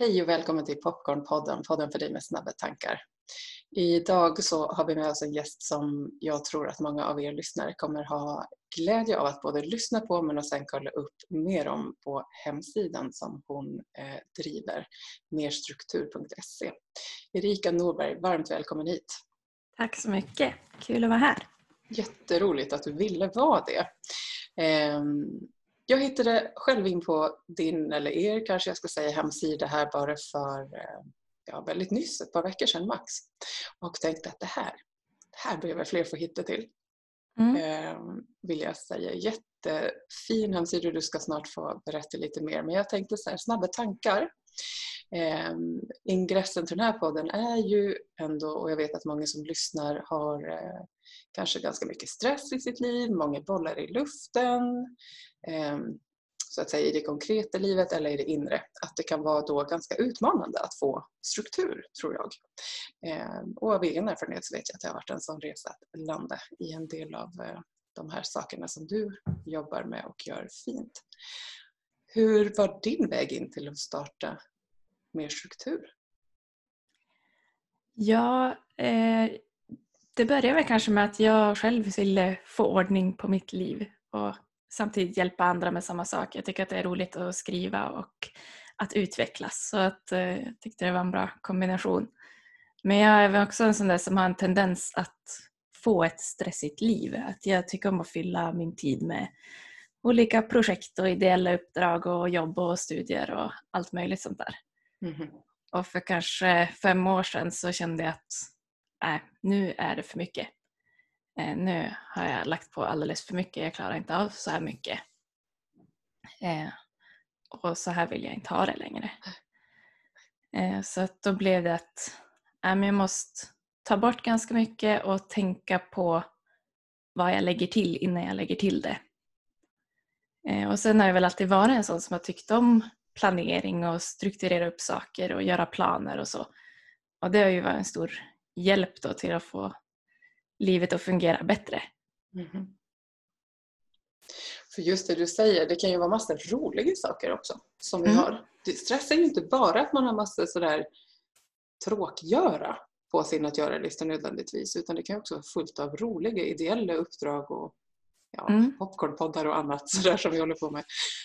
Hej och välkommen till Popcornpodden, podden för dig med snabba tankar. Idag så har vi med oss en gäst som jag tror att många av er lyssnare kommer ha glädje av att både lyssna på men att sen kolla upp mer om på hemsidan som hon eh, driver, merstruktur.se. Erika Norberg, varmt välkommen hit. Tack så mycket, kul att vara här. Jätteroligt att du ville vara det. Eh, jag hittade själv in på din, eller er kanske jag ska säga, hemsida här bara för eh, ja, väldigt nyss, ett par veckor sedan max. Och tänkte att det här, det här behöver fler få hitta till. Mm. Eh, vill jag säga. Jättefin hemsida, du ska snart få berätta lite mer. Men jag tänkte så här, snabba tankar. Eh, ingressen till den här podden är ju ändå, och jag vet att många som lyssnar har eh, kanske ganska mycket stress i sitt liv, många bollar i luften, ehm, så att säga i det konkreta livet eller i det inre. Att det kan vara då ganska utmanande att få struktur, tror jag. Ehm, och av egen erfarenhet så vet jag att det har varit en sån resa att landa i en del av eh, de här sakerna som du jobbar med och gör fint. Hur var din väg in till att starta mer struktur? Ja, eh, det började väl kanske med att jag själv ville få ordning på mitt liv och samtidigt hjälpa andra med samma sak. Jag tycker att det är roligt att skriva och att utvecklas. Så att, eh, jag tyckte det var en bra kombination. Men jag är också en sån där som har en tendens att få ett stressigt liv. Att jag tycker om att fylla min tid med olika projekt och ideella uppdrag och jobb och studier och allt möjligt sånt där. Mm. Och för kanske fem år sedan så kände jag att nej, nu är det för mycket. Eh, nu har jag lagt på alldeles för mycket, jag klarar inte av så här mycket. Eh, och så här vill jag inte ha det längre. Eh, så att då blev det att äh, jag måste ta bort ganska mycket och tänka på vad jag lägger till innan jag lägger till det. Eh, och sen har jag väl alltid varit en sån som har tyckt om planering och strukturera upp saker och göra planer och så. Och det har ju varit en stor hjälp då till att få livet att fungera bättre. Mm. För just det du säger, det kan ju vara massor roliga saker också som vi mm. har. Stress är ju inte bara att man har massor sådär tråkgöra på sin att göra-lista nödvändigtvis utan det kan också vara fullt av roliga ideella uppdrag och ja, mm. popcornpoddar och annat sådär som vi håller på med.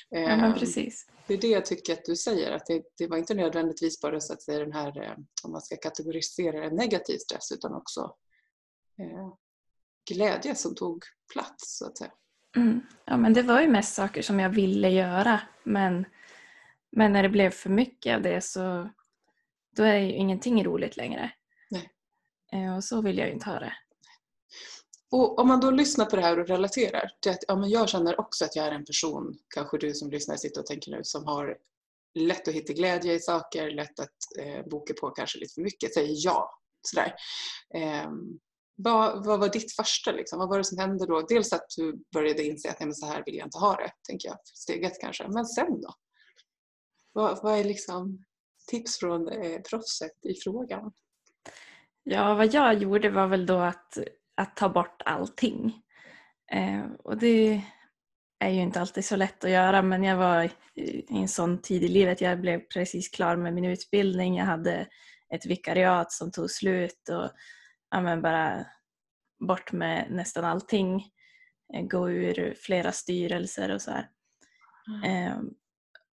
Ja, ehm, precis. Det är det jag tycker att du säger, att det, det var inte nödvändigtvis bara så att säga den här, eh, om man ska kategorisera det, negativ stress utan också eh, glädje som tog plats så att säga. Mm. Ja men det var ju mest saker som jag ville göra men, men när det blev för mycket av det så då är ju ingenting roligt längre. Nej. Eh, och så vill jag ju inte ha det. Och om man då lyssnar på det här och relaterar till att ja, men jag känner också att jag är en person, kanske du som lyssnar sitter och tänker nu, som har lätt att hitta glädje i saker, lätt att eh, boka på kanske lite för mycket, säger ja. Sådär. Eh, vad, vad var ditt första? Liksom? Vad var det som hände då? Dels att du började inse att nej, men så här vill jag inte ha det, tänker jag. Steget kanske. Men sen då? Vad, vad är liksom tips från eh, proffset i frågan? Ja, vad jag gjorde var väl då att, att ta bort allting. Eh, och det är ju inte alltid så lätt att göra men jag var i en sån tid i livet. Jag blev precis klar med min utbildning. Jag hade ett vikariat som tog slut och ja, bara bort med nästan allting. Eh, gå ur flera styrelser och så här. Mm. Eh,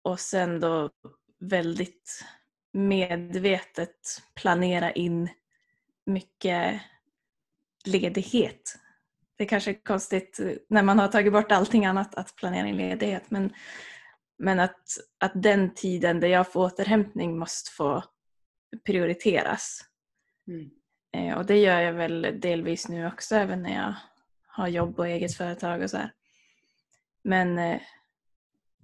och sen då väldigt medvetet planera in mycket ledighet. Det kanske är konstigt när man har tagit bort allting annat att planera in ledighet men, men att, att den tiden där jag får återhämtning måste få prioriteras. Mm. Eh, och det gör jag väl delvis nu också även när jag har jobb och eget företag och så här. Men, eh,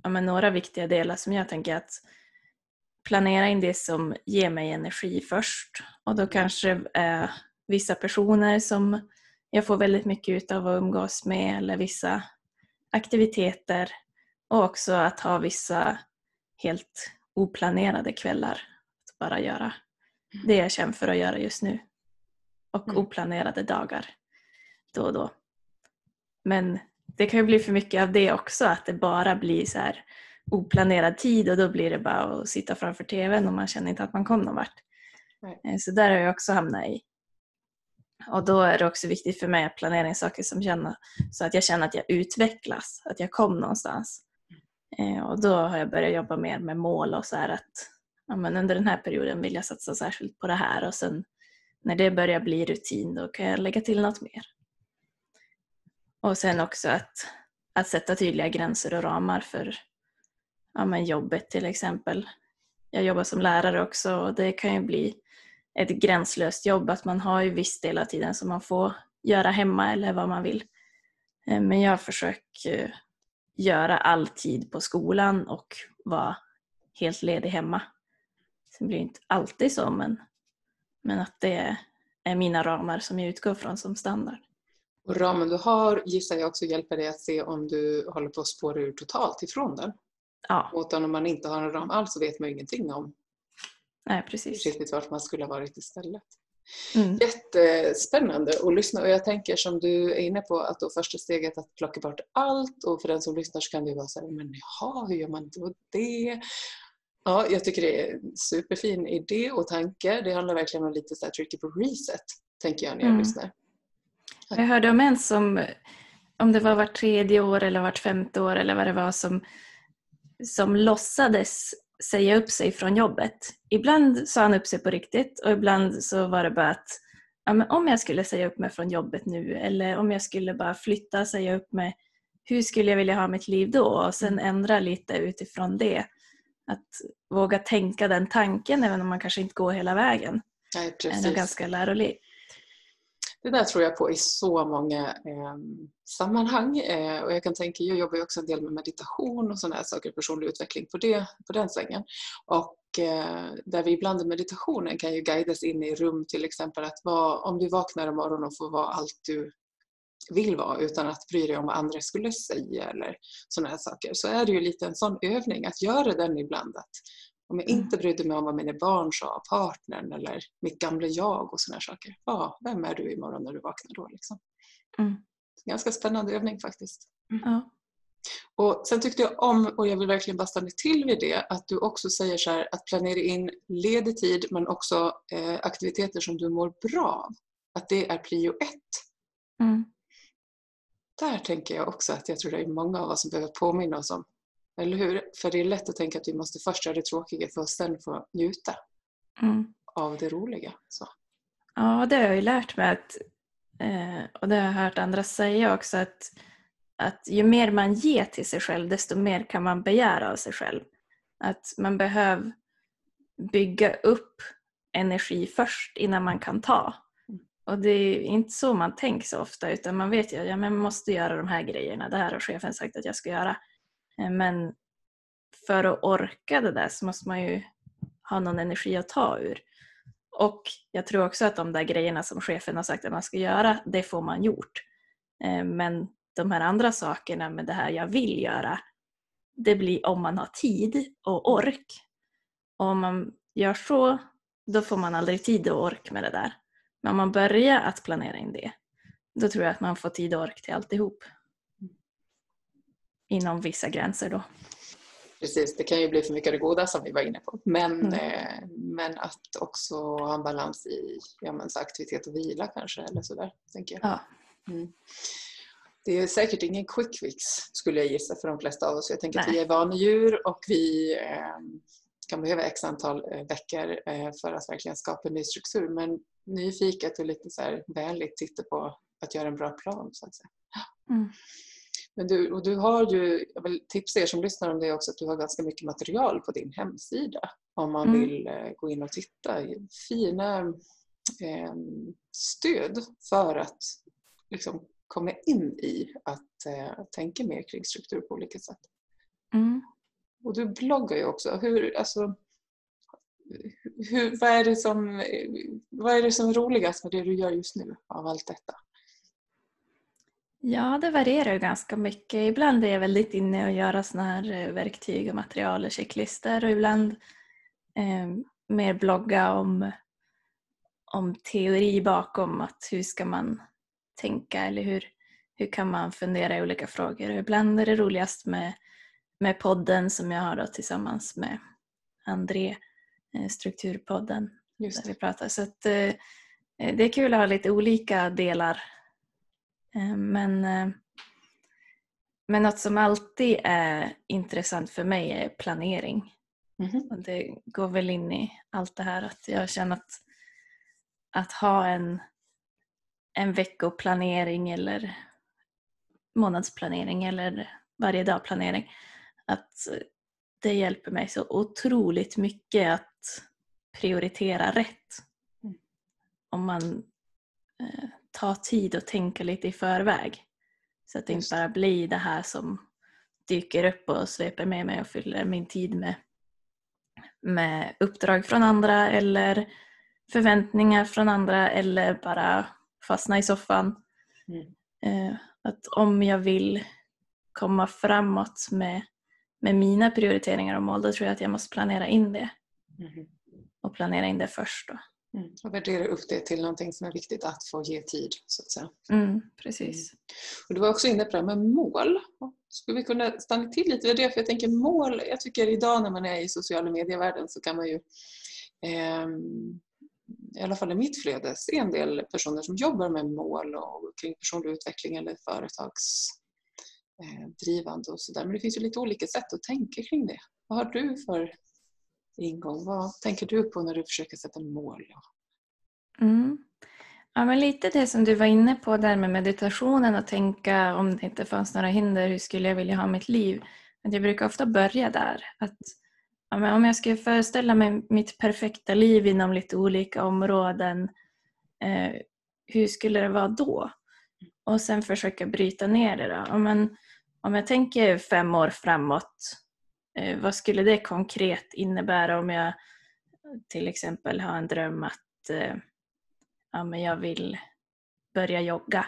ja, men några viktiga delar som jag tänker att planera in det som ger mig energi först och då kanske är vissa personer som jag får väldigt mycket ut av att umgås med eller vissa aktiviteter och också att ha vissa helt oplanerade kvällar. Att bara göra det jag känner för att göra just nu och mm. oplanerade dagar då och då. Men det kan ju bli för mycket av det också, att det bara blir så här oplanerad tid och då blir det bara att sitta framför TVn och man känner inte att man kom någon vart. Nej. Så där har jag också hamnat i. Och då är det också viktigt för mig att planera in saker som känner, så att jag känner att jag utvecklas, att jag kom någonstans. Eh, och då har jag börjat jobba mer med mål och så här att ja, men under den här perioden vill jag satsa särskilt på det här och sen när det börjar bli rutin då kan jag lägga till något mer. Och sen också att, att sätta tydliga gränser och ramar för ja, men jobbet till exempel. Jag jobbar som lärare också och det kan ju bli ett gränslöst jobb att man har ju viss del av tiden som man får göra hemma eller vad man vill. Eh, men jag försöker göra all tid på skolan och vara helt ledig hemma. Sen blir det inte alltid så men, men att det är mina ramar som jag utgår från som standard. Och ramen du har gissar jag också hjälper dig att se om du håller på att spåra ur totalt ifrån den. Ja. Utan om man inte har en ram alls så vet man ju ingenting om Nej, precis. riktigt vart man skulle ha varit istället. Mm. Jättespännande att lyssna och jag tänker som du är inne på att då första steget att plocka bort allt och för den som lyssnar så kan det vara så här, men jaha, hur gör man då det? Ja, jag tycker det är en superfin idé och tanke. Det handlar verkligen om lite så här tricky på reset, tänker jag när jag mm. lyssnar. Jag hörde om en som, om det var vart tredje år eller vart femte år eller vad det var, som, som låtsades säga upp sig från jobbet. Ibland sa han upp sig på riktigt och ibland så var det bara att ja, om jag skulle säga upp mig från jobbet nu eller om jag skulle bara flytta, och säga upp mig, hur skulle jag vilja ha mitt liv då? Och sen ändra lite utifrån det. Att våga tänka den tanken även om man kanske inte går hela vägen. Nej, precis. är nog ganska lärorikt. Det där tror jag på i så många eh, sammanhang. Eh, och jag kan tänka, jag jobbar ju också en del med meditation och sådana här saker, personlig utveckling på, det, på den svängen. Och eh, där vi ibland i meditationen kan ju guidas in i rum till exempel att vara, om du vaknar imorgon och får vara allt du vill vara utan att bry dig om vad andra skulle säga eller sådana här saker så är det ju lite en sån övning att göra den ibland. Att om jag inte brydde mig om vad mina barn sa, partnern eller mitt gamla jag och sådana saker. Ja, vem är du imorgon när du vaknar då? Liksom? Mm. Ganska spännande övning faktiskt. Mm. Och Sen tyckte jag om, och jag vill verkligen bara stanna till vid det, att du också säger så här, att planera in ledig tid men också eh, aktiviteter som du mår bra av. Att det är prio ett. Mm. Där tänker jag också att jag tror det är många av oss som behöver påminna oss om eller hur? För det är lätt att tänka att vi måste först göra det tråkiga för att sen få njuta mm. av det roliga. Så. Ja, det har jag ju lärt mig att, eh, och det har jag hört andra säga också, att, att ju mer man ger till sig själv desto mer kan man begära av sig själv. Att man behöver bygga upp energi först innan man kan ta. Och det är inte så man tänker så ofta utan man vet ju att ja, man måste göra de här grejerna. Det här har chefen sagt att jag ska göra. Eh, men för att orka det där så måste man ju ha någon energi att ta ur. Och jag tror också att de där grejerna som chefen har sagt att man ska göra, det får man gjort. Eh, men de här andra sakerna med det här jag vill göra, det blir om man har tid och ork. Och om man gör så, då får man aldrig tid och ork med det där. Men om man börjar att planera in det, då tror jag att man får tid och ork till alltihop inom vissa gränser då. Precis, det kan ju bli för mycket av det goda som vi var inne på. Men, mm. eh, men att också ha en balans i ja, men, aktivitet och vila kanske eller sådär. Tänker jag. Ja. Mm. Det är säkert ingen quick fix skulle jag gissa för de flesta av oss. Jag tänker Nej. att vi är vanedjur och vi eh, kan behöva x antal eh, veckor eh, för att verkligen skapa en ny struktur. Men nyfiket och lite så här vänligt titta på att göra en bra plan så att säga. Mm. Men du, och du har ju, jag vill tipsa er som lyssnar om det också, att du har ganska mycket material på din hemsida om man mm. vill eh, gå in och titta. Fina eh, stöd för att liksom, komma in i att eh, tänka mer kring struktur på olika sätt. Mm. Och du bloggar ju också. Hur, alltså, hur, vad, är det som, vad är det som är roligast med det du gör just nu av allt detta? Ja, det varierar ju ganska mycket. Ibland är jag väldigt inne och göra sådana här eh, verktyg och material och checklistor och ibland eh, mer blogga om, om teori bakom att hur ska man tänka eller hur, hur kan man fundera i olika frågor. Och ibland är det roligast med, med podden som jag har då tillsammans med André, eh, Strukturpodden. Just där vi pratar. Så att, eh, det är kul att ha lite olika delar. Eh, men, eh, men något som alltid är intressant för mig är planering. Och det går väl in i allt det här att jag känner att, att ha en, en veckoplanering eller månadsplanering eller varje dag planering. Att det hjälper mig så otroligt mycket att prioritera rätt. Mm. Om man eh, tar tid och tänker lite i förväg. Så att det inte bara blir det här som dyker upp och sveper med mig och fyller min tid med, med uppdrag från andra eller förväntningar från andra eller bara fastna i soffan. Mm. Eh, att om jag vill komma framåt med, med mina prioriteringar och mål då tror jag att jag måste planera in det Mhm. och planera in det först. Då. Mm. Och värdera upp det till någonting som är viktigt att få ge tid, så att säga. Mm, precis. Och du var också inne på det här med mål. Skulle vi kunna stanna till lite vid det? För jag tänker mål, jag tycker idag när man är i sociala medievärlden så kan man ju ehm, i alla fall i mitt flöde se en del personer som jobbar med mål och kring personlig utveckling eller företagsdrivande och sådär. Men det finns ju lite olika sätt att tänka kring det. Vad har du för ingång? Vad tänker du på när du försöker sätta mål? Mm. Ja, men lite det som du var inne på där med meditationen och tänka om det inte fanns några hinder, hur skulle jag vilja ha mitt liv? Men jag brukar ofta börja där. Att, ja, men om jag skulle föreställa mig mitt perfekta liv inom lite olika områden, eh, hur skulle det vara då? Och sen försöka bryta ner det. Då. Ja, men, om jag tänker fem år framåt, vad skulle det konkret innebära om jag till exempel har en dröm att eh, ja, men jag vill börja jogga.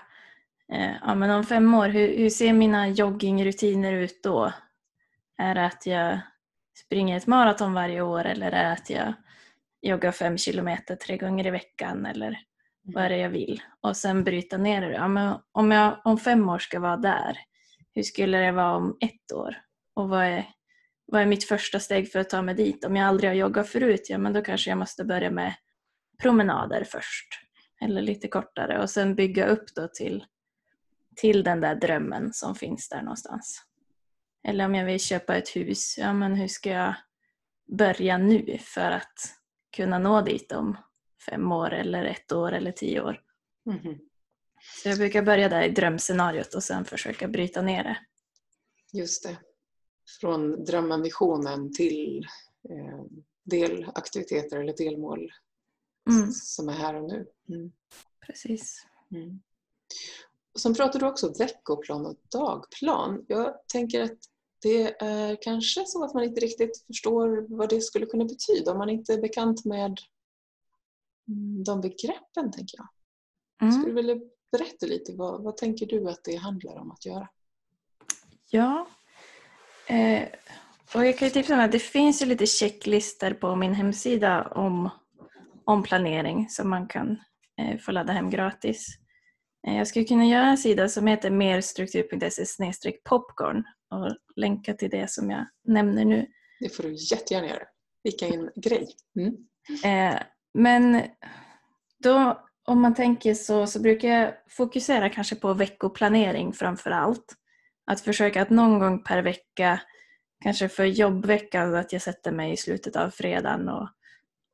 Eh, ja, men om fem år, hur, hur ser mina joggingrutiner ut då? Är det att jag springer ett maraton varje år eller är det att jag joggar fem kilometer tre gånger i veckan eller vad är det jag vill? Och sen bryta ner det. Ja, men om jag om fem år ska vara där, hur skulle det vara om ett år? Och vad är, vad är mitt första steg för att ta mig dit? Om jag aldrig har joggat förut, ja men då kanske jag måste börja med promenader först. Eller lite kortare och sen bygga upp då till, till den där drömmen som finns där någonstans. Eller om jag vill köpa ett hus, ja men hur ska jag börja nu för att kunna nå dit om fem år eller ett år eller tio år. Mhm. Så jag brukar börja där i drömscenariot och sen försöka bryta ner det. Just det. Från drömmen, visionen till eh, delaktiviteter eller delmål Mm, som är här och nu. Mm. precis. Mm. Och sen pratar du också veckoplan och dagplan. Jag tänker att det är kanske så att man inte riktigt förstår vad det skulle kunna betyda om man inte är bekant med mm, de begreppen, tänker jag. Mm. Skulle du vilja berätta lite, vad, vad tänker du att det handlar om att göra? Ja. Eh, och jag kan ju tipsa om att det finns ju lite checklistor på min hemsida om, om planering som man kan eh, få ladda hem gratis. Eh, jag skulle kunna göra en sida som heter merstruktur.se popcorn och länka till det som jag nämner nu. Det får du jättegärna göra. Vilken grej! Mm. Eh, men då, om man tänker så, så brukar jag fokusera kanske på veckoplanering framför allt. Att försöka att någon gång per vecka, kanske för jobbveckan, att jag sätter mig i slutet av fredagen och,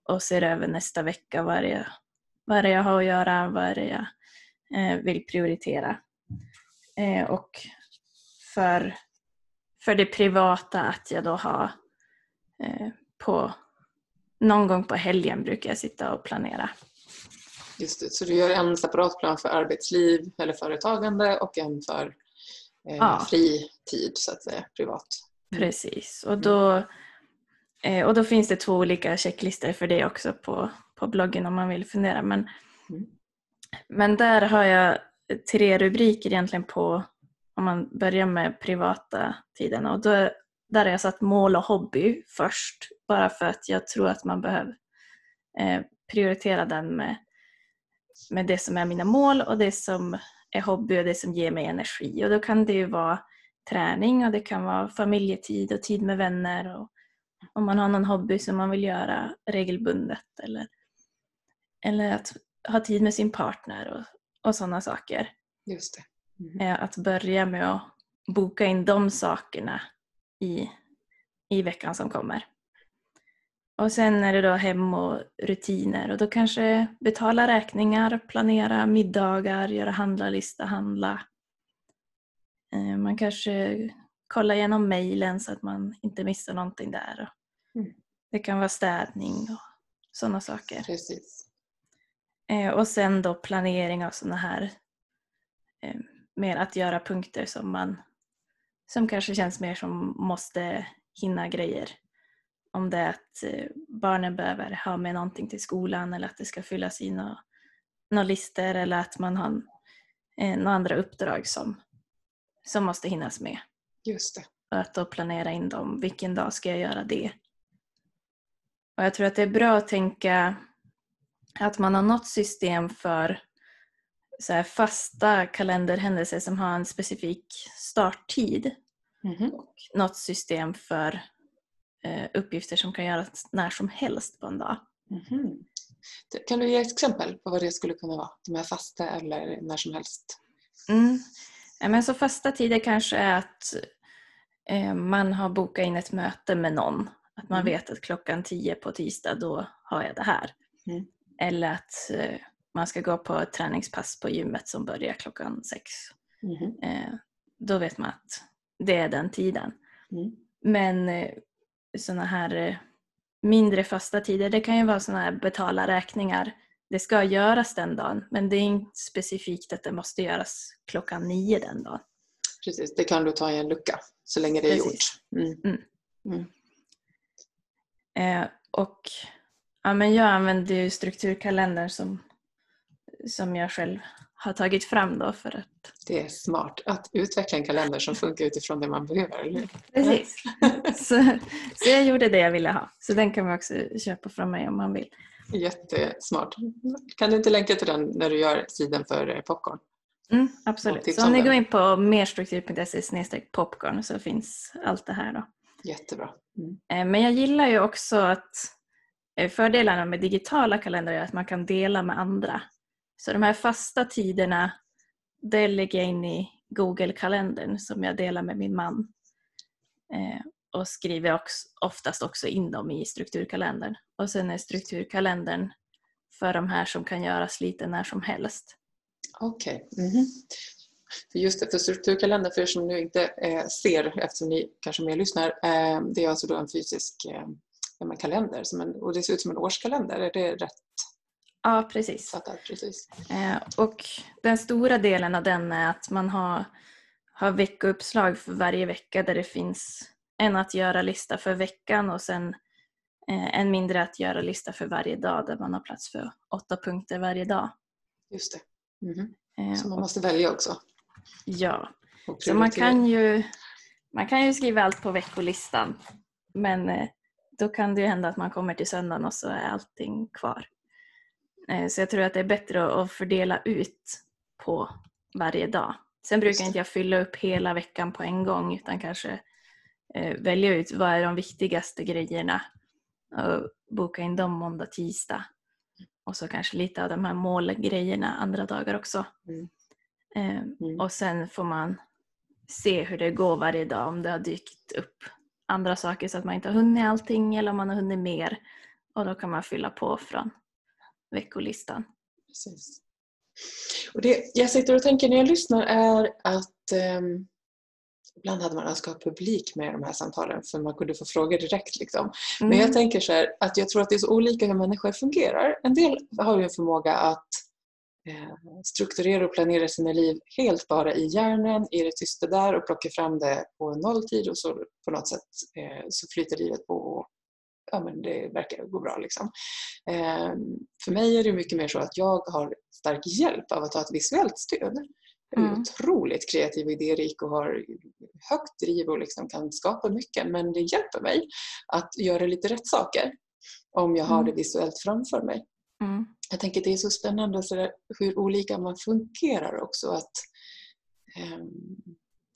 och ser över nästa vecka vad är, det jag, vad är det jag har att göra, vad är det jag eh, vill prioritera. Eh, och för, för det privata att jag då har eh, på någon gång på helgen brukar jag sitta och planera. Just det. Så du gör en separat plan för arbetsliv eller företagande och en för eh, Ja. fri tid, så att säga, privat. Precis. Och då, eh, och då finns det två olika checklistor för det också på, på bloggen om man vill fundera. Men, Mm. men där har jag tre rubriker egentligen på om man börjar med privata tiden. Och då, där har jag satt mål och hobby först. Bara för att jag tror att man behöver eh, prioritera den med, med det som är mina mål och det som hobby och det som ger mig energi. Och då kan det ju vara träning och det kan vara familjetid och tid med vänner och om man har någon hobby som man vill göra regelbundet eller, eller att ha tid med sin partner och, och sådana saker. Just det. Mm. Att börja med att boka in de sakerna i, i veckan som kommer. Och sen är det då hem och rutiner och då kanske betala räkningar, planera middagar, göra handlarlista, handla. Eh, man kanske kollar igenom mejlen så att man inte missar någonting där. Mm. Det kan vara städning och sådana saker. Precis. Eh, och sen då planering av sådana här eh, mer att göra punkter som man som kanske känns mer som måste hinna grejer. Om det är att eh, barnen behöver ha med någonting till skolan eller att det ska fyllas i några, några listor eller att man har eh, några andra uppdrag som, som måste hinnas med. Just det. Och att då planera in dem. Vilken dag ska jag göra det? Och jag tror att det är bra att tänka att man har något system för så fasta kalenderhändelser som har en specifik starttid. Mm. Och något system för eh, uppgifter som kan göras när som helst på en dag. Mm. Kan du ge ett exempel på vad det skulle kunna vara? De här fasta eller när som helst? Mm. Men så fasta tider kanske är att eh, man har bokat in ett möte med någon. Att man mm. vet att klockan 10 på tisdag då har jag det här. Mm. Eller att eh, man ska gå på ett träningspass på gymmet som börjar klockan sex. Mm. Eh, då vet man att det är den tiden. Mm. Men sådana här eh, mindre fasta tider, det kan ju vara sådana här betala räkningar. Det ska göras den dagen men det är inte specifikt att det måste göras klockan nio den dagen. Precis, det kan du ta i en lucka så länge det är Precis. gjort. Mm. mm. mm. Eh, och ja, men jag använder ju strukturkalendern som som jag själv har tagit fram då för att... Det är smart att utveckla en kalender som funkar utifrån det man behöver, eller Precis. så, så jag gjorde det jag ville ha. Så den kan man också köpa från mig om man vill. Jättesmart. Kan du inte länka till den när du gör sidan för popcorn? Mm, absolut. Så om ni går in på merstruktur.se popcorn så finns allt det här. Då. Jättebra. Mm. Eh, men jag gillar ju också att eh, fördelarna med digitala kalendrar är att man kan dela med andra. Så de här fasta tiderna, det lägger jag in i Google-kalendern som jag delar med min man. Eh, och skriver också, oftast också in dem i strukturkalendern. Och sen är strukturkalendern för de här som kan göras lite när som helst. Okej. Okay. Mm -hmm. Just det, för strukturkalendern, för er som nu inte eh, ser eftersom ni kanske mer lyssnar, eh, det är alltså då en fysisk eh, kalender som en, och det ser ut som en årskalender, är det rätt Ja, precis. Fattar, precis. Eh, och den stora delen av den är att man har, har veckouppslag för varje vecka där det finns en att göra-lista för veckan och sen eh, en mindre att göra-lista för varje dag där man har plats för åtta punkter varje dag. Just det. Mm -hmm. Så man måste välja också? Ja. Så man kan, ju, man kan ju skriva allt på veckolistan men då kan det ju hända att man kommer till söndagen och så är allting kvar. Eh, så jag tror att det är bättre att fördela ut på varje dag. Sen brukar inte jag fylla upp hela veckan på en gång utan kanske eh, välja ut vad är de viktigaste grejerna och boka in dem måndag, tisdag. Och så kanske lite av de här målgrejerna andra dagar också. Mm. Eh, mm. Och sen får man se hur det går varje dag, om det har dykt upp andra saker så att man inte har hunnit allting eller om man har hunnit mer. Och då kan man fylla på från veckolistan. Precis. Och det jag sitter och tänker när jag lyssnar är att eh, ibland hade man önskat ha publik med de här samtalen för man kunde få frågor direkt. Liksom. Mm. Men jag tänker så här, att jag tror att det är så olika hur människor fungerar. En del har ju en förmåga att eh, strukturera och planera sina liv helt bara i hjärnan, i det tysta där och plocka fram det på nolltid och så på något sätt eh, så flyter livet på ja, men det verkar gå bra. Liksom. Eh, för mig är det mycket mer så att jag har stark hjälp av att ha ett visuellt stöd. Jag är mm. otroligt kreativ och idérik och har högt driv och liksom kan skapa mycket men det hjälper mig att göra lite rätt saker om jag har mm. det visuellt framför mig. Mm. Jag tänker att det är så spännande så där, hur olika man fungerar också. Att, um,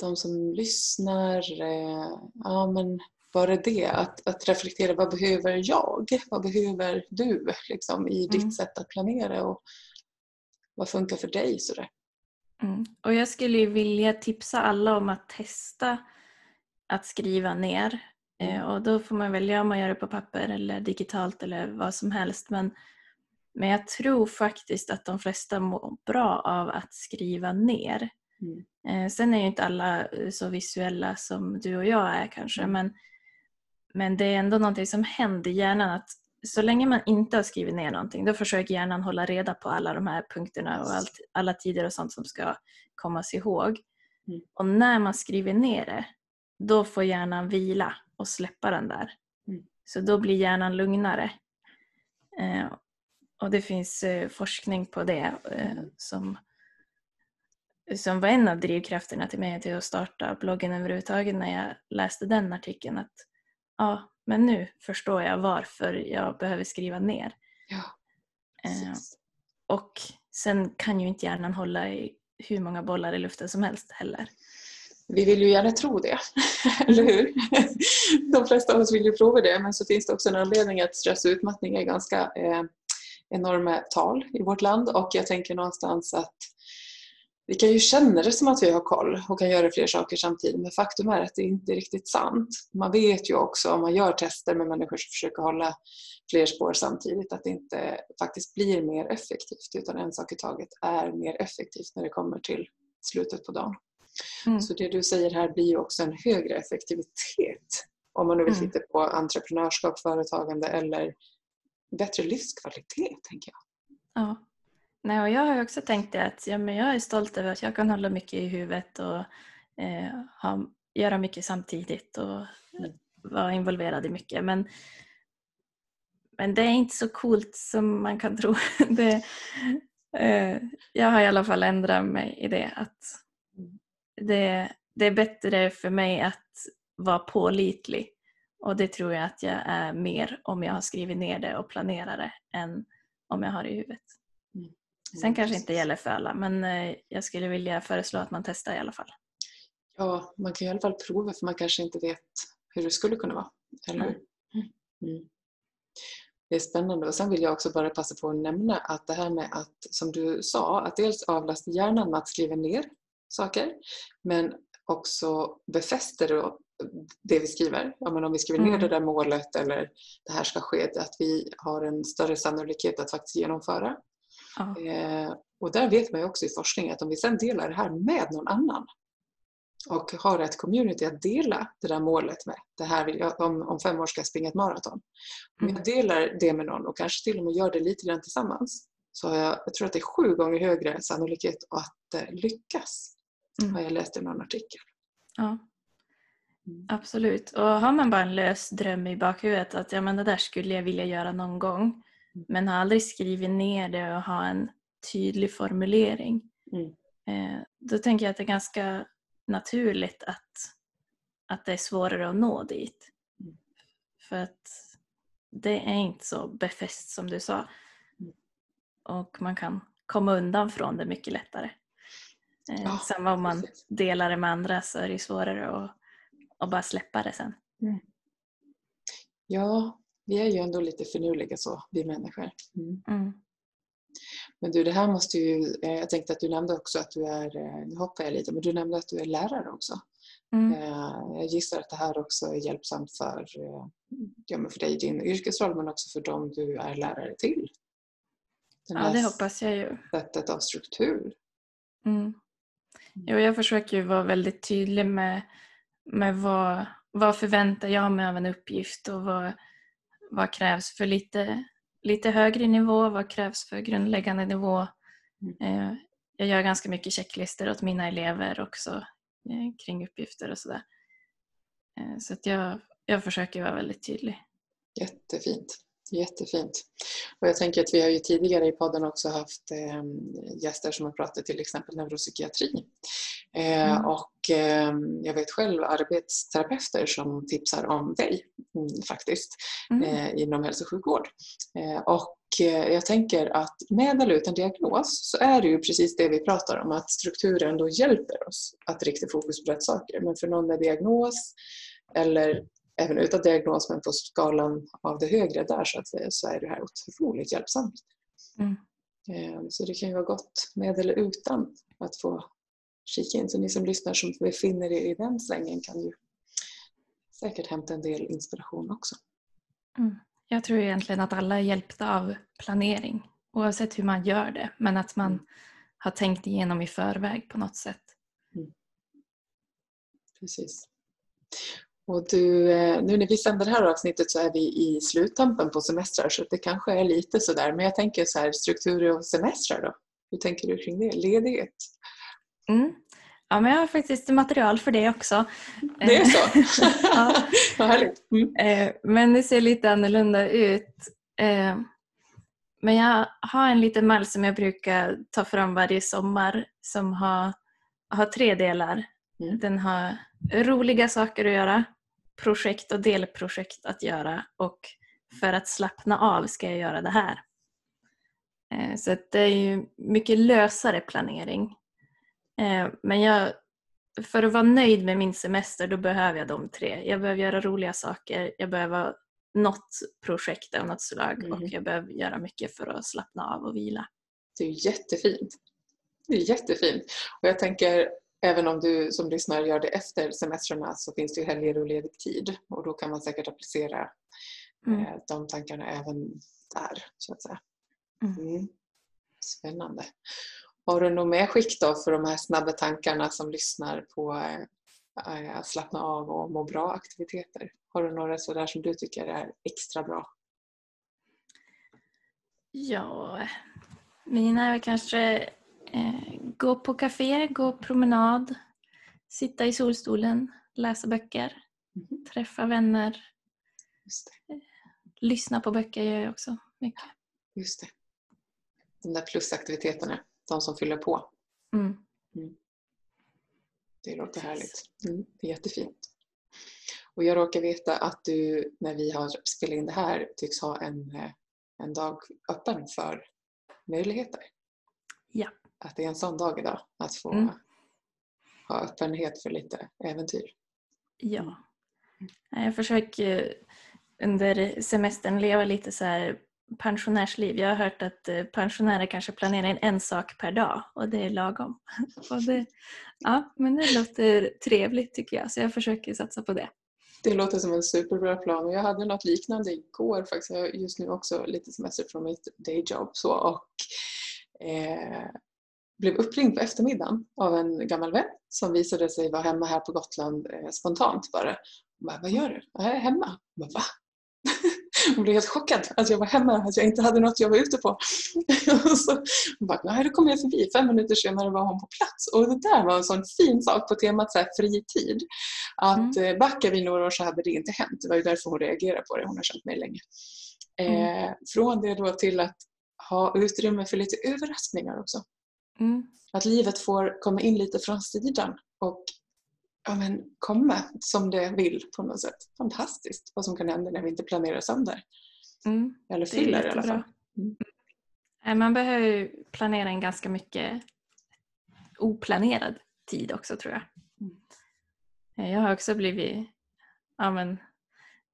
de som lyssnar, eh, ja men bara det, att, att reflektera vad behöver jag? Vad behöver du liksom, i ditt mm. sätt att planera och vad funkar för dig? Sådär. Mm. Och jag skulle vilja tipsa alla om att testa att skriva ner. Eh, mm. och då får man välja om man gör det på papper eller digitalt eller vad som helst. Men, men jag tror faktiskt att de flesta mår bra av att skriva ner. Mm. Eh, sen är ju inte alla eh, så visuella som du och jag är kanske mm. men, men det är ändå någonting som händer i hjärnan att så länge man inte har skrivit ner någonting då försöker hjärnan hålla reda på alla de här punkterna och allt, alla tider och sånt som ska kommas ihåg. Mm. Och när man skriver ner det då får hjärnan vila och släppa den där. Mm. Så då blir hjärnan lugnare. Eh, och det finns eh, forskning på det eh, som som var en av drivkrafterna till mig till att starta bloggen överhuvudtaget när jag läste den artikeln. Att ja, men nu förstår jag varför jag behöver skriva ner. Ja, eh, och sen kan ju inte hjärnan hålla i hur många bollar i luften som helst heller. Vi vill ju gärna tro det, eller hur? De flesta av oss vill ju prova det men så finns det också en anledning att stress och utmattning är ganska eh, enorma tal i vårt land och jag tänker någonstans att vi kan ju känna det som att vi har koll och kan göra fler saker samtidigt men faktum är att det inte är riktigt sant. Man vet ju också om man gör tester med människor som försöker hålla fler spår samtidigt att det inte faktiskt blir mer effektivt utan en sak i taget är mer effektivt när det kommer till slutet på dagen. Mm. Så det du säger här blir ju också en högre effektivitet om man nu vill mm. titta på entreprenörskap, företagande eller bättre livskvalitet tänker jag. Ja. Nej, och jag har också tänkt det att ja, men jag är stolt över att jag kan hålla mycket i huvudet och eh, ha, göra mycket samtidigt och mm. vara involverad i mycket. Men, men det är inte så coolt som man kan tro. det, eh, jag har i alla fall ändrat mig i det. att det, det är bättre för mig att vara pålitlig och det tror jag att jag är mer om jag har skrivit ner det och planerat det än om jag har det i huvudet. Mm. Sen kanske inte gäller för alla men eh, jag skulle vilja föreslå att man testar i alla fall. Ja, man kan i alla fall prova för man kanske inte vet hur det skulle kunna vara. Eller mm. Mm. Det är spännande och sen vill jag också bara passa på att nämna att det här med att, som du sa, att dels avlasta hjärnan med att skriva ner saker men också befäster det vi skriver. Ja, men om vi skriver ner mm. det där målet eller det här ska ske, att vi har en större sannolikhet att faktiskt genomföra. Ja. Eh, och där vet man ju också i forskning att om vi sen delar det här med någon annan och har ett community att dela det där målet med. Det här vill jag, om, om fem år ska jag springa ett maraton. Om jag mm. delar det med någon och kanske till och med gör det lite grann tillsammans så har jag, jag tror att det är sju gånger högre sannolikhet att eh, lyckas. Mm. Har jag läst i någon artikel. Ja. Mm. Absolut. Och har man bara en lös dröm i bakhuvudet att ja, men det där skulle jag vilja göra någon gång. Men har aldrig skrivit ner det och har en tydlig formulering mm. eh, då tänker jag att det är ganska naturligt att, att det är svårare att nå dit. Mm. För att det är inte så befäst som du sa. Mm. Och man kan komma undan från det mycket lättare. Eh, ja, Samma om man precis. delar det med andra så är det svårare att, att bara släppa det sen. Mm. Ja, vi är ju ändå lite finurliga så, vi människor. Mm. Mm. Men du, det här måste ju... Eh, jag tänkte att du nämnde också att du är... Eh, nu hoppar jag lite, men du nämnde att du är lärare också. Mm. Jag gissar att det här också är hjälpsamt för, ja, för dig i din yrkesroll men också för dem du är lärare till. Den ja, det hoppas jag ju. Sättet av struktur. Mm. Jo, jag försöker ju vara väldigt tydlig med, med vad, vad förväntar jag mig av en uppgift och vad, vad krävs för lite, lite högre nivå, vad krävs för grundläggande nivå. Mm. Eh, jag gör ganska mycket checklistor åt mina elever också eh, kring uppgifter och sådär. Eh, så att jag, jag försöker vara väldigt tydlig. Jättefint. Jättefint. Och jag tänker att vi har ju tidigare i podden också haft eh, gäster som har pratat till exempel neuropsykiatri. Eh, mm. Och eh, jag vet själv arbetsterapeuter som tipsar om dig mm, faktiskt mm. Eh, inom hälso och sjukvård. Eh, och jag tänker att med eller utan diagnos så är det ju precis det vi pratar om, att strukturen då hjälper oss att rikta fokus på rätt saker. Men för någon med diagnos eller även utan diagnos men på skalan av det högre där så att säga så är det här otroligt hjälpsamt. Mm. Eh, så det kan ju vara gott med eller utan att få kika in. Så ni som lyssnar som befinner er i den svängen kan ju säkert hämta en del inspiration också. Mm. Jag tror egentligen att alla är hjälpta av planering oavsett hur man gör det men att man mm. har tänkt igenom i förväg på något sätt. Mm. Precis. Och du, eh, nu när vi sänder det här avsnittet så är vi i sluttampen på semestrar så det kanske är lite sådär men jag tänker så här strukturer och semestrar då? Hur tänker du kring det? Ledighet? Mm. Ja, men jag har faktiskt material för det också. Det är så? ja. Vad härligt. Mm. Eh, men det ser lite annorlunda ut. Eh, men jag har en liten mall som jag brukar ta fram varje sommar som har, har tre delar. Mm. Den har roliga saker att göra, projekt och delprojekt att göra och för att slappna av ska jag göra det här. Eh, så det är ju mycket lösare planering. Eh, men jag, för att vara nöjd med min semester då behöver jag de tre. Jag behöver göra roliga saker, jag behöver något projekt av något slag mm. och jag behöver göra mycket för att slappna av och vila. Det är jättefint. Det är jättefint. Och jag tänker även om du som lyssnar gör det efter semestrarna så finns det ju helger och ledig tid och då kan man säkert applicera mm. Eh, de tankarna även där så att säga. Mm. mm. Spännande. Har du något medskick då för de här snabba tankarna som lyssnar på eh, att slappna av och må bra aktiviteter? Har du några sådär som du tycker är extra bra? Ja, mina är kanske gå på café, gå promenad, sitta i solstolen, läsa böcker, mm. träffa vänner. Eh, lyssna på böcker gör jag också mycket. Just det. De där plusaktiviteterna de som fyller på. Mm. Mm. Det låter härligt. Mm. Det är jättefint. Och jag råkar veta att du, när vi har spelat in det här, tycks ha en, eh, en dag öppen för möjligheter. Ja. Att det är en sån dag idag, att få mm. ha öppenhet för lite äventyr. Ja. Mm. Jag försöker under semestern leva lite så här pensionärsliv. Jag har hört att eh, pensionärer kanske planerar en sak per dag och det är lagom. Och det, ja, men det låter trevligt tycker jag så jag försöker satsa på det. Det låter som en superbra plan jag hade något liknande igår faktiskt. Jag har just nu också lite semester från mitt dayjob så, och eh, blev uppringd på eftermiddagen av en gammal vän som visade sig vara hemma här på Gotland eh, spontant bara. bara. Vad gör du? Jag är hemma. Jag bara, Va? Hon blev helt chockad att jag var hemma, att jag inte hade något jag var ute på. och så hon bara, nej då kommer jag förbi. Fem minuter senare var hon på plats. Och det där var en sån fin sak på temat så här, fritid. Att mm. Eh, backar vi några år så hade det inte hänt. Det var ju därför hon reagerade på det. Hon har känt mig länge. Mm. Eh, från det då till att ha utrymme för lite överraskningar också. Mm. Att livet får komma in lite från sidan och ja, men, komma som det vill på något sätt. Fantastiskt vad som kan hända när vi inte planerar sönder. Mm, Eller fyller i alla fall. Mm. Man behöver planera en ganska mycket oplanerad tid också tror jag. Mm. Jag har också blivit, ja, men,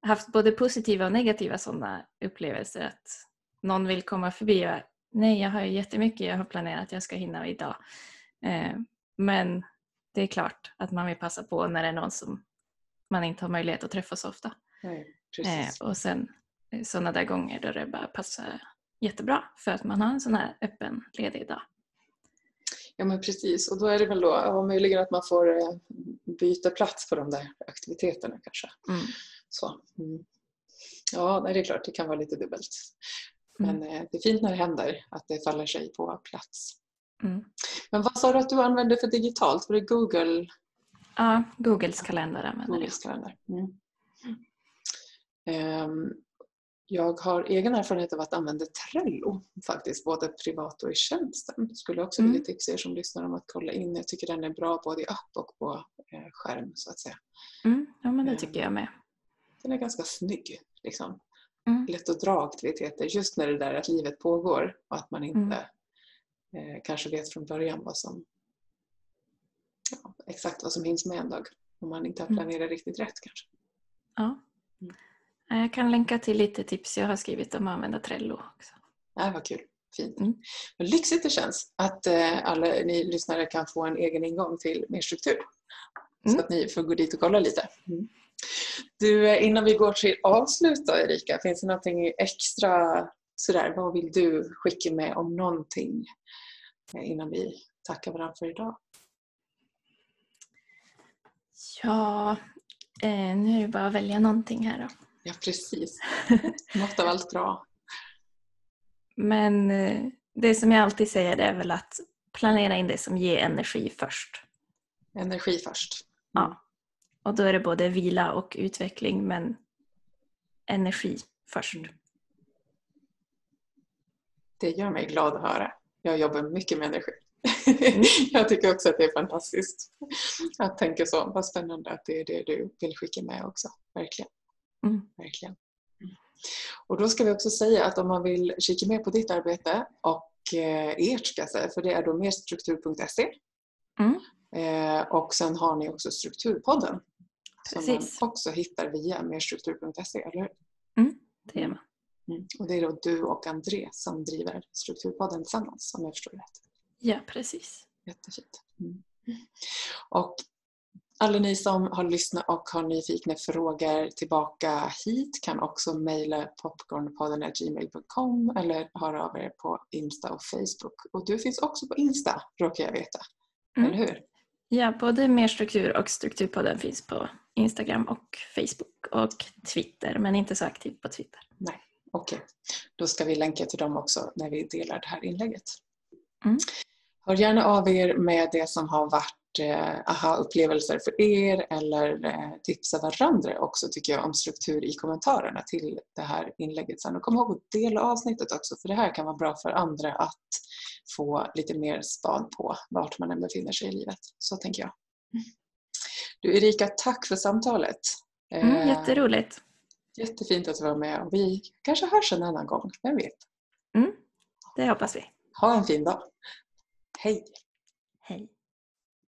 haft både positiva och negativa sådana upplevelser. Att någon vill komma förbi och nej jag har jättemycket jag har planerat att jag ska hinna idag. Eh, men det är klart att man vill passa på när det är någon som man inte har möjlighet att träffa så ofta. Nej, eh, och sen eh, sådana där gånger då det bara passar jättebra för att man har en sån här öppen ledig dag. Ja men precis och då är det väl då ja, möjligen att man får eh, byta plats på de där aktiviteterna kanske. Mm. Så. Mm. Ja det är klart det kan vara lite dubbelt. Men mm. det är fint när det händer att det faller sig på plats. Mm. Men vad sa du att du använder för digitalt? Var det Google? Ja, Googles kalender använder Googles kalender. Mm. Um, jag har egen erfarenhet av att använda Trello faktiskt, både privat och i tjänsten. Skulle också mm. vilja tipsa er som lyssnar om att kolla in. Jag tycker den är bra både i app och på eh, skärm så att säga. Mm. Ja men det tycker jag med. Den är ganska snygg. Liksom. Mm. lätt att dra aktiviteter just när det där att livet pågår och att man inte mm. eh, kanske vet från början vad som ja, exakt vad som hinns med en dag om man inte har mm. planerat riktigt rätt kanske. Ja. Mm. Jag kan länka till lite tips jag har skrivit om att använda Trello också. Ja, vad kul. Fint. Mm. Vad lyxigt det känns att eh, alla ni lyssnare kan få en egen ingång till mer struktur. Mm. Så att ni får gå dit och kolla lite. Mm. Du, innan vi går till avslut då, Erika, finns det någonting extra sådär, vad vill du skicka med om någonting innan vi tackar varandra för idag? Ja, eh, nu är det bara att välja någonting här då. Ja, precis. Något av allt bra. Men eh, det som jag alltid säger är väl att planera in det som ger energi först. Energi först. Mm. Ja. Och då är det både vila och utveckling men energi först. Det gör mig glad att höra. Jag jobbar mycket med energi. Mm. jag tycker också att det är fantastiskt att tänka så. Vad spännande att det är det du vill skicka med också. Verkligen. Mm. Verkligen. Och då ska vi också säga att om man vill kika mer på ditt arbete och eh, ert ska jag säga, för det är då merstruktur.se. Mm. Eh, och sen har ni också Strukturpodden Precis. som man också hittar via merstruktur.se, eller hur? Mm, det gör man. Mm. Och det är då du och André som driver Strukturpodden tillsammans om jag förstår rätt. Ja, precis. Jättefint. Mm. Och alla ni som har lyssnat och har nyfikna frågor tillbaka hit kan också mejla popcornpodden.gmail.com eller höra av er på Insta och Facebook. Och du finns också på Insta, råkar jag veta. Mm. Eller hur? Ja, både Mer struktur och Strukturpodden finns på Instagram och Facebook och Twitter, men inte så aktiv på Twitter. Nej, okej. Okay. Då ska vi länka till dem också när vi delar det här inlägget. Mm. Hör gärna av er med det som har varit eh, aha-upplevelser för er eller eh, tipsa varandra också tycker jag om struktur i kommentarerna till det här inlägget sen. Och kom ihåg att dela avsnittet också för det här kan vara bra för andra att få lite mer span på vart man än befinner sig i livet. Så tänker jag. Du Erika, tack för samtalet. Mm, eh, jätteroligt. Jättefint att du var med och vi kanske hörs en annan gång, vem vet? Mm, det hoppas vi. Ha en fin dag. Hej!